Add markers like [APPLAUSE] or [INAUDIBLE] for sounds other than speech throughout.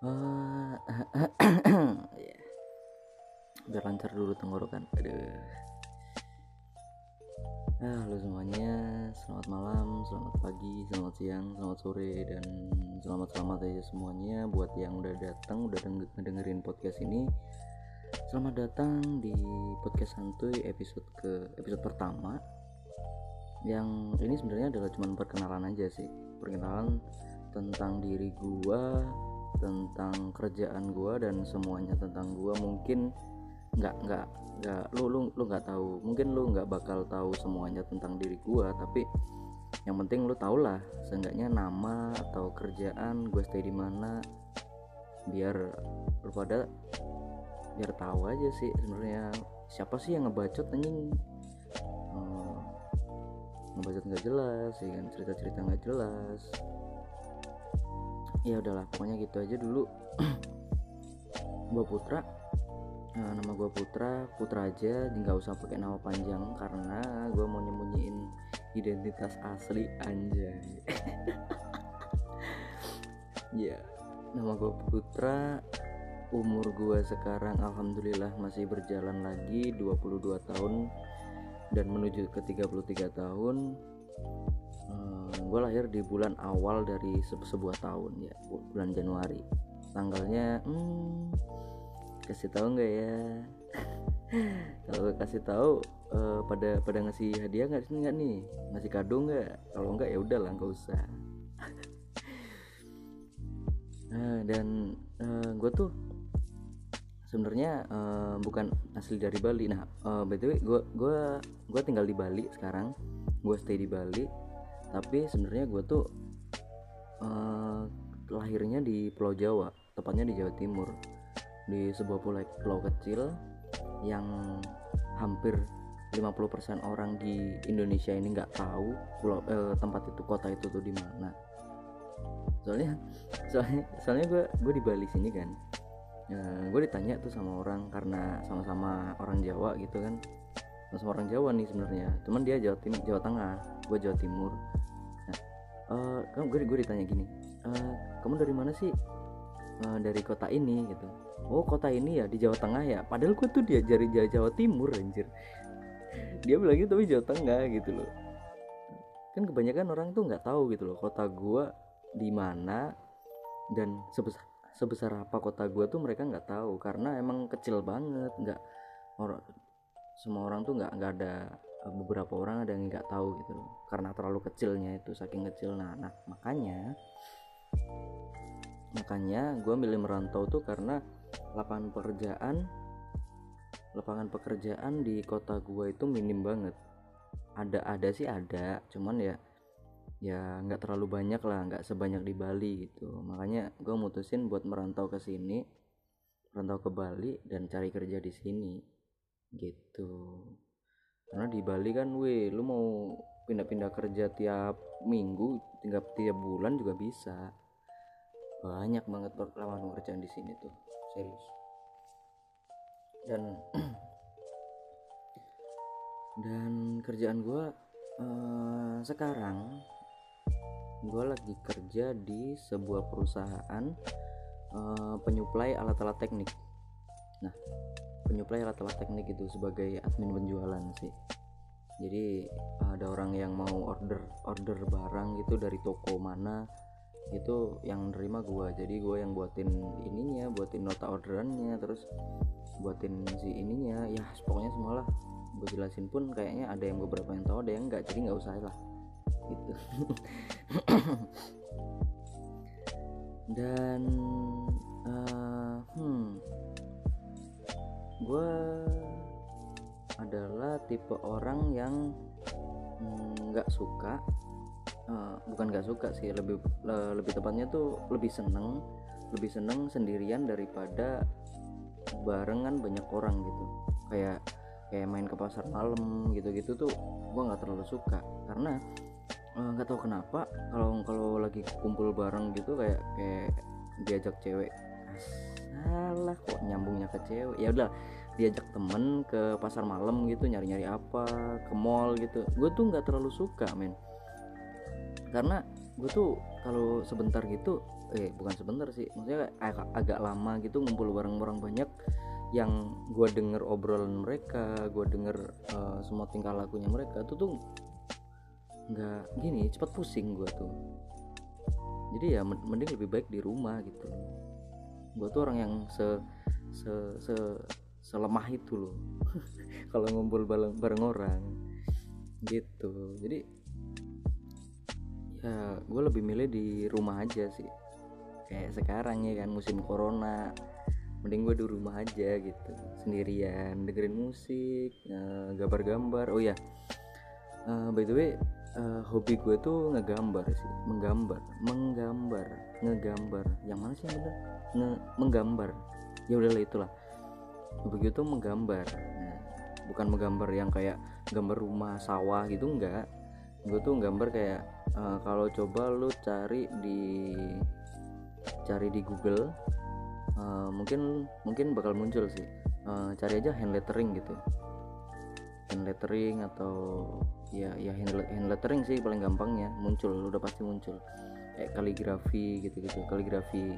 Eh, [CLEARS THROAT] biar lancar dulu tenggorokan. Ah, halo semuanya. Selamat malam selamat pagi selamat siang selamat sore dan selamat selamat aja semuanya. Buat yang udah datang udah dengerin podcast ini selamat datang di podcast santuy episode ke episode pertama. Yang ini sebenarnya adalah cuma perkenalan aja sih. Perkenalan tentang diri gua tentang kerjaan gue dan semuanya tentang gue mungkin nggak nggak nggak lu lu lu nggak tahu. Mungkin lu nggak bakal tahu semuanya tentang diri gue tapi yang penting lu tau lah seenggaknya nama atau kerjaan gue stay di mana. Biar lu pada biar tahu aja sih sebenarnya siapa sih yang ngebacot anjing. Hmm, ngebacot nggak jelas ya kan? Cerita cerita nggak jelas ya udahlah pokoknya gitu aja dulu. [CLEARS THROAT] Gua Putra. Nah, nama gua Putra Putra aja nggak usah pakai nama panjang karena gua mau nyembunyiin identitas asli anjay. [LAUGHS] Ya nama gua Putra. Umur gua sekarang alhamdulillah masih berjalan lagi 22 tahun dan menuju ke 33 tahun gue lahir di bulan awal dari se sebuah tahun ya bulan Januari. Tanggalnya hmm, kasih tahu nggak ya? [LAUGHS] Kalau kasih tahu uh, pada pada ngasih hadiah nggak sih nggak nih? Ngasih kado nggak? Kalau nggak ya udah lah nggak usah. [LAUGHS] Nah dan uh, eh, gue tuh sebenarnya uh, bukan asli dari Bali. Nah uh, btw gue gue gue tinggal di Bali sekarang. Gue stay di Bali tapi sebenarnya gue tuh uh, lahirnya di Pulau Jawa tepatnya di Jawa Timur. Di sebuah pulau, pulau kecil yang hampir 50% orang di Indonesia ini nggak tahu pulau eh, tempat itu kota itu tuh di mana. Soalnya soalnya soalnya gue gue di Bali sini kan ya, gue ditanya tuh sama orang karena sama-sama orang Jawa gitu kan sama orang Jawa nih sebenarnya. Cuman dia Jawa Timur Jawa Tengah gue Jawa Timur. Uh, kamu gue gue ditanya gini uh, kamu dari mana sih? Uh, dari kota ini gitu. Oh kota ini ya di Jawa Tengah ya? Padahal gue tuh diajari Jawa, Jawa Timur anjir. [LAUGHS] Dia bilang gitu tapi Jawa Tengah gitu loh. Kan kebanyakan orang tuh nggak tahu gitu loh kota gue di mana dan sebesar sebesar apa kota gue tuh mereka nggak tahu. Karena emang kecil banget nggak orang semua orang tuh nggak nggak ada Eh, beberapa orang ada yang nggak tahu gitu loh. Karena terlalu kecilnya itu saking kecil. Nah, nah makanya makanya gue milih merantau tuh karena lapangan pekerjaan lapangan pekerjaan di kota gue itu minim banget. Ada ada sih ada cuman ya ya nggak terlalu banyak lah nggak sebanyak di Bali gitu. Makanya gue mutusin buat merantau ke sini merantau ke Bali dan cari kerja di sini gitu. Karena di Bali kan weh lu mau pindah-pindah kerja tiap minggu tinggal tiap bulan juga bisa. Banyak banget lawan pekerjaan di sini tuh serius. Dan [CLEARS THROAT] dan kerjaan gue uh, sekarang gue lagi kerja di sebuah perusahaan uh, penyuplai alat-alat teknik. Nah penyuplai alat-alat teknik itu sebagai admin penjualan sih. Jadi ada orang yang mau order order barang gitu dari toko mana itu yang nerima gua. Jadi gua yang buatin ininya buatin nota orderannya terus buatin si ininya. Ya pokoknya semualah. Gue jelasin pun kayaknya ada yang beberapa yang tahu ada yang enggak. Jadi nggak usah lah. Gitu. [LAUGHS] Dan uh, hmm gue adalah tipe orang yang mm, nggak mm, suka uh, bukan nggak suka sih lebih le, lebih tepatnya tuh lebih seneng lebih seneng sendirian daripada barengan banyak orang gitu. Kayak kayak main ke pasar malam gitu-gitu tuh gue nggak terlalu suka. Karena eh, nggak uh, tahu kenapa kalau kalau lagi kumpul bareng gitu kayak kayak diajak cewek salah kok nyambungnya ke cewek. Ya udah diajak temen ke pasar malam gitu nyari-nyari apa ke mall gitu. Gue tuh nggak terlalu suka men. Karena gue tuh kalau sebentar gitu eh bukan sebentar sih maksudnya agak, agak lama gitu ngumpul bareng orang banyak yang gue denger obrolan mereka gue denger uh, semua tingkah lakunya mereka tuh tuh nggak gini cepat pusing gue tuh. Jadi ya mending lebih baik di rumah gitu gue tuh orang yang se se se selemah itu loh. [LAUGHS] Kalau ngumpul bareng bareng orang gitu. Jadi ya gue lebih milih di rumah aja sih. Kayak sekarang ya kan musim corona. Mending gue di rumah aja gitu. Sendirian dengerin musik uh, gambar-gambar. Oh ya uh, by the way uh, hobi gue tuh ngegambar sih. Menggambar menggambar ngegambar. Yang mana sih yang bener menggambar. Ya udahlah itulah. Begitu menggambar. Nah, bukan menggambar yang kayak gambar rumah sawah gitu enggak. Gue tuh gambar kayak uh, kalau coba lu cari di cari di Google uh, mungkin mungkin bakal muncul sih. Uh, cari aja hand lettering gitu. Hand lettering atau ya ya hand, hand lettering sih paling gampangnya. Muncul udah pasti muncul. Kayak kaligrafi gitu-gitu kaligrafi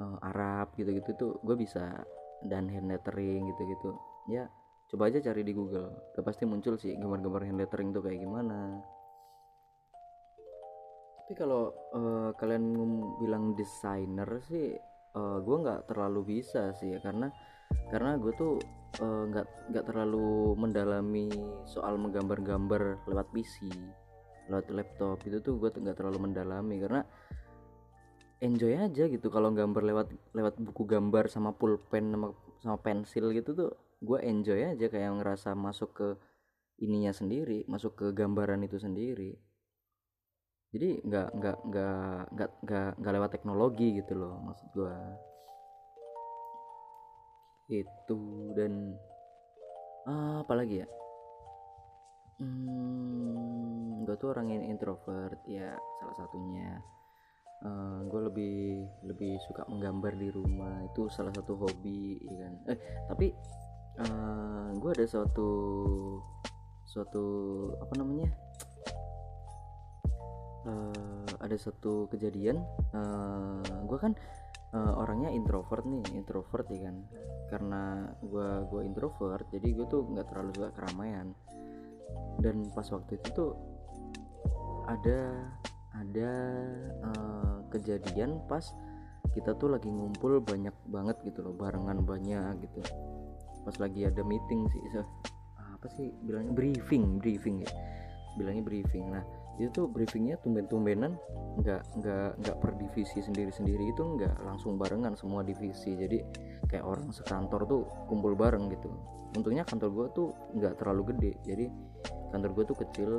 uh, Arab gitu-gitu tuh gue bisa dan hand lettering gitu-gitu. Ya coba aja cari di Google. Udah pasti muncul sih gambar-gambar hand lettering tuh kayak gimana. Tapi kalau uh, kalian bilang desainer sih uh, gue nggak terlalu bisa sih ya. Karena karena gue tuh nggak uh, nggak terlalu mendalami soal menggambar-gambar lewat PC lewat laptop. Itu tuh gue nggak terlalu mendalami. Karena enjoy aja gitu. Kalau gambar lewat lewat buku gambar sama pulpen sama sama pensil gitu tuh gue enjoy aja. Kayak ngerasa masuk ke ininya sendiri masuk ke gambaran itu sendiri. Jadi nggak nggak nggak nggak nggak nggak lewat teknologi gitu loh maksud gue itu dan ah, apa lagi ya? Hmm, gue tuh orang yang introvert ya salah satunya uh, eh, gue lebih lebih suka menggambar di rumah. Itu salah satu hobi ya kan? Eh tapi uh, eh, gue ada suatu suatu apa namanya? Uh, ada satu kejadian. Uh, gue kan uh, orangnya introvert nih introvert ya kan? Karena gue gue introvert jadi gue tuh nggak terlalu suka keramaian. Dan pas waktu itu tuh ada ada uh, kejadian pas kita tuh lagi ngumpul banyak banget gitu loh barengan banyak gitu. Pas lagi ada meeting sih apa sih bilangnya briefing briefing ya. Bilangnya briefing. Nah itu tuh briefingnya tumben-tumbenan nggak nggak nggak per divisi sendiri-sendiri itu nggak langsung barengan semua divisi. Jadi kayak orang sekantor tuh kumpul bareng gitu. Untungnya kantor gue tuh nggak terlalu gede. Jadi kantor gue tuh kecil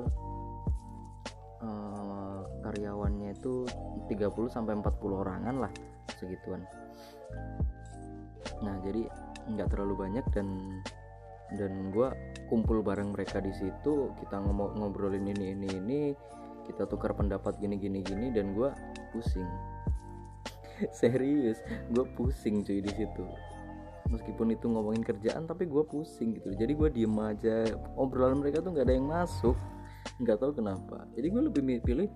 karyawannya itu 30 sampai 40 orangan lah segituan. Nah jadi nggak terlalu banyak dan dan gue kumpul bareng mereka di situ kita ngomong ngobrolin ini ini ini kita tukar pendapat gini gini gini dan gue pusing. [LAUGHS] Serius gue pusing cuy di situ. Meskipun itu ngomongin kerjaan tapi gue pusing gitu. Jadi gue diem aja. Obrolan mereka tuh nggak ada yang masuk nggak tahu kenapa. Jadi gue lebih pilih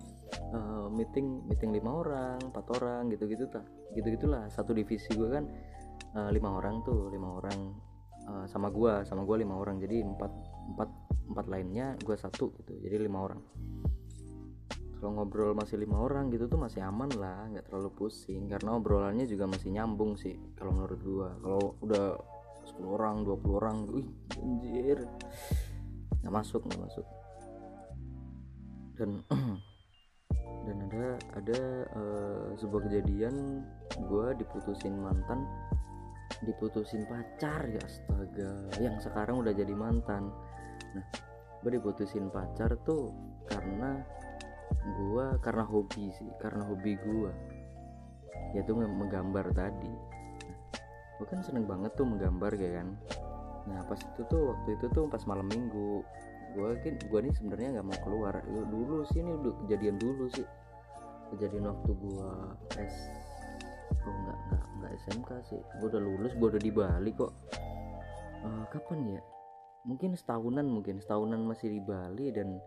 uh, meeting meeting lima orang empat orang gitu gitu tak gitu gitulah satu divisi gue kan uh, lima orang tuh lima orang uh, sama gue sama gue lima orang. Jadi empat empat empat lainnya gue satu gitu. Jadi lima orang. Kalau ngobrol masih lima orang gitu tuh masih aman lah nggak terlalu pusing. Karena obrolannya juga masih nyambung sih kalau menurut gue kalau udah 10 orang 20 orang wih anjir. Nggak masuk nggak masuk dan [CLEARS THROAT] dan ada ada uh, sebuah kejadian gue diputusin mantan diputusin pacar ya astaga yang sekarang udah jadi mantan. Nah gue diputusin pacar tuh karena gue karena hobi sih karena hobi gue yaitu menggambar tadi. Gue kan seneng banget tuh menggambar kayak kan? Nah pas itu tuh waktu itu tuh pas malam minggu gue kan gue nih sebenarnya nggak mau keluar. Dulu sih ini udah kejadian dulu sih. Kejadian waktu gue S oh nggak nggak nggak SMK sih. Gue udah lulus gue udah di Bali kok. Uh, kapan ya? Mungkin setahunan mungkin. Setahunan masih di Bali dan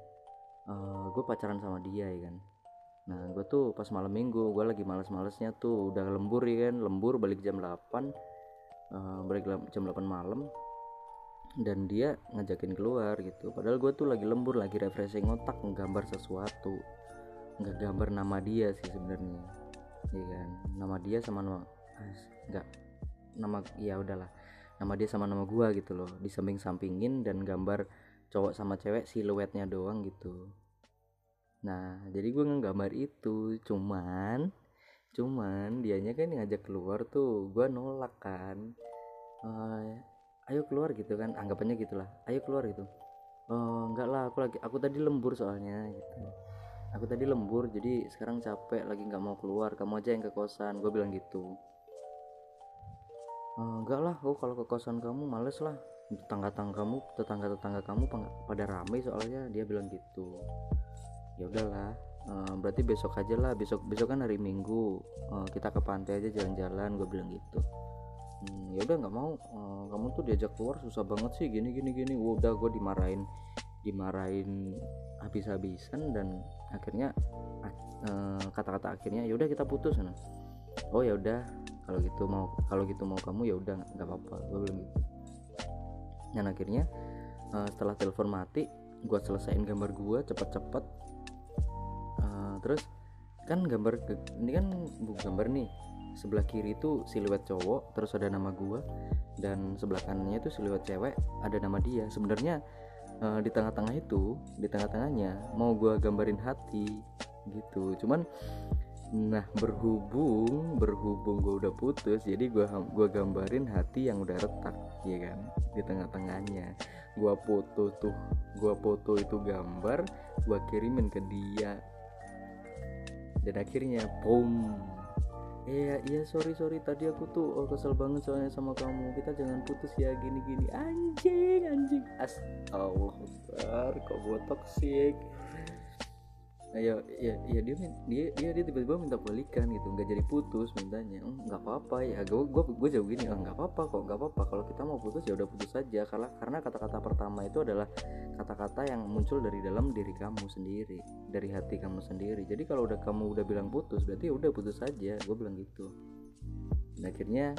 uh, eh, gue pacaran sama dia ya kan? Nah gue tuh pas malam minggu gue lagi males-malesnya tuh. Udah lembur ya kan? Lembur balik jam 8 uh, balik jam 8 malam dan dia ngajakin keluar gitu. Padahal gue tuh lagi lembur lagi refreshing otak nggambar sesuatu. Nggak gambar nama dia sih sebenarnya. Ya kan? Nama dia sama nama nggak nama ya udahlah. Nama dia sama nama gua gitu loh. Di samping sampingin dan gambar cowok sama cewek siluetnya doang gitu. Nah jadi gue nggambar itu. Cuman cuman dianya kan ngajak keluar tuh gue nolak kan. Uh, ayo keluar gitu kan anggapannya gitulah ayo keluar gitu. Oh enggak lah aku lagi aku tadi lembur soalnya gitu. Aku tadi lembur jadi sekarang capek lagi nggak mau keluar kamu aja yang ke kosan gue bilang gitu. Uh, enggak lah oh kalau ke kosan kamu males lah tetangga-tetangga kamu tetangga-tetangga kamu pada ramai soalnya dia bilang gitu. Ya udahlah uh, berarti besok aja lah besok besok kan hari minggu kita ke pantai aja jalan-jalan gue bilang gitu ya udah nggak mau. Uh, kamu tuh diajak keluar susah banget sih gini gini gini. Udah gue dimarahin dimarahin habis-habisan dan akhirnya kata-kata uh, akhirnya ya udah kita putus nah. oh ya udah. Kalau gitu mau kalau gitu mau kamu ya udah nggak apa-apa. Gue bilang gitu. Dan akhirnya uh, setelah telepon mati gue selesaiin gambar gue cepet-cepet terus kan gambar ini kan gambar nih sebelah kiri itu siluet cowok terus ada nama gue dan sebelah kanannya itu siluet cewek ada nama dia. Sebenarnya uh, di tengah-tengah itu di tengah-tengahnya mau gue gambarin hati gitu. Cuman Nah berhubung berhubung gue udah putus jadi gue gua gambarin hati yang udah retak ya kan di tengah-tengahnya. Gue foto tuh gue foto itu gambar gue kirimin ke dia. Dan akhirnya boom iya iya sorry sorry. Tadi aku tuh oh, kesel banget soalnya sama kamu. Kita jangan putus ya gini gini anjing anjing. Astagfirullah kok gue toksik nah, ya ya dia dia dia dia tiba-tiba minta balikan gitu. Nggak jadi putus mintanya. Oh, nggak apa-apa ya. Gue gue gue jauh gini. Oh, nggak apa-apa kok nggak apa-apa. Kalau kita mau putus ya udah putus saja karena karena kata-kata pertama itu adalah kata-kata yang muncul dari dalam diri kamu sendiri dari hati kamu sendiri. Jadi kalau udah kamu udah bilang putus berarti ya udah putus saja gue bilang gitu. Dan akhirnya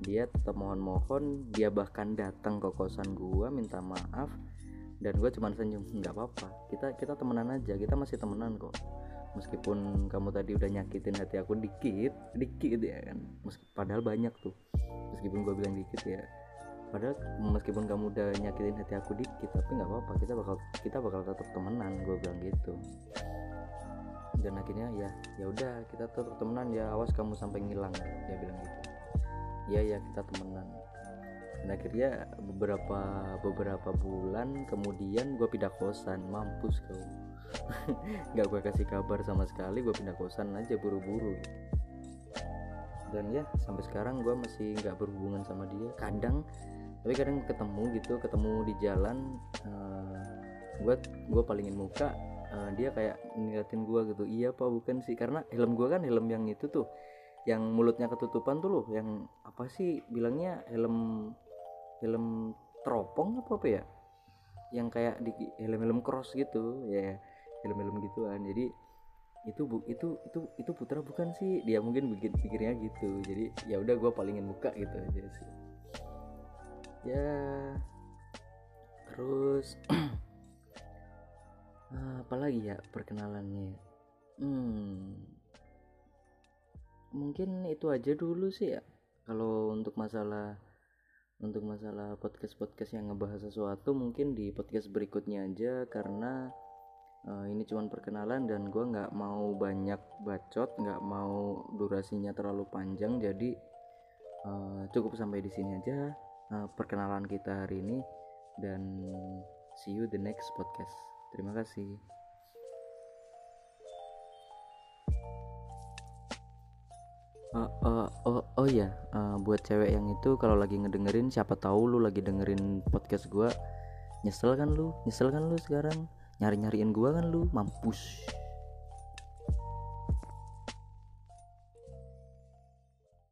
dia tetap mohon-mohon dia bahkan datang ke kosan gue minta maaf dan gue cuma senyum nggak apa-apa kita kita temenan aja kita masih temenan kok. Meskipun kamu tadi udah nyakitin hati aku dikit dikit ya kan. Meski, padahal banyak tuh. Meskipun gue bilang dikit ya padahal meskipun kamu udah nyakitin hati aku dikit tapi nggak apa-apa. Kita bakal kita bakal tetap temenan gue bilang gitu. Dan akhirnya ya ya udah kita tetap temenan. Ya awas kamu sampai ngilang dia bilang gitu. Ya ya kita temenan. Dan akhirnya beberapa beberapa bulan kemudian gue pindah kosan. Mampus kau. [LAUGHS] Nggak gue kasih kabar sama sekali gue pindah kosan aja buru-buru. Dan ya sampai sekarang gue masih nggak berhubungan sama dia. Kadang tapi kadang ketemu gitu ketemu di jalan gue uh, gue palingin muka uh, dia kayak ngeliatin gue gitu iya pak bukan sih. Karena helm gue kan helm yang itu tuh yang mulutnya ketutupan tuh loh yang apa sih bilangnya helm film teropong apa apa ya? Yang kayak di film-film cross gitu ya film-film gituan. Jadi itu bu itu itu itu putra bukan sih? Dia mungkin bikin pikirnya gitu. Jadi ya udah gue palingin muka gitu aja sih ya. Terus [CLEARS THROAT] apalagi ya perkenalannya? Hmm. Mungkin itu aja dulu sih ya. Kalau untuk masalah untuk masalah podcast-podcast yang ngebahas sesuatu mungkin di podcast berikutnya aja. Karena uh, ini cuma perkenalan dan gue nggak mau banyak bacot nggak mau durasinya terlalu panjang. Jadi uh, cukup sampai di sini aja uh, perkenalan kita hari ini dan see you the next podcast. Terima kasih. Uh, uh, oh oh ya uh, buat cewek yang itu kalau lagi ngedengerin siapa tahu lu lagi dengerin podcast gua. Nyesel kan lu? Nyesel kan lu sekarang? Nyari nyariin gua kan lu? Mampus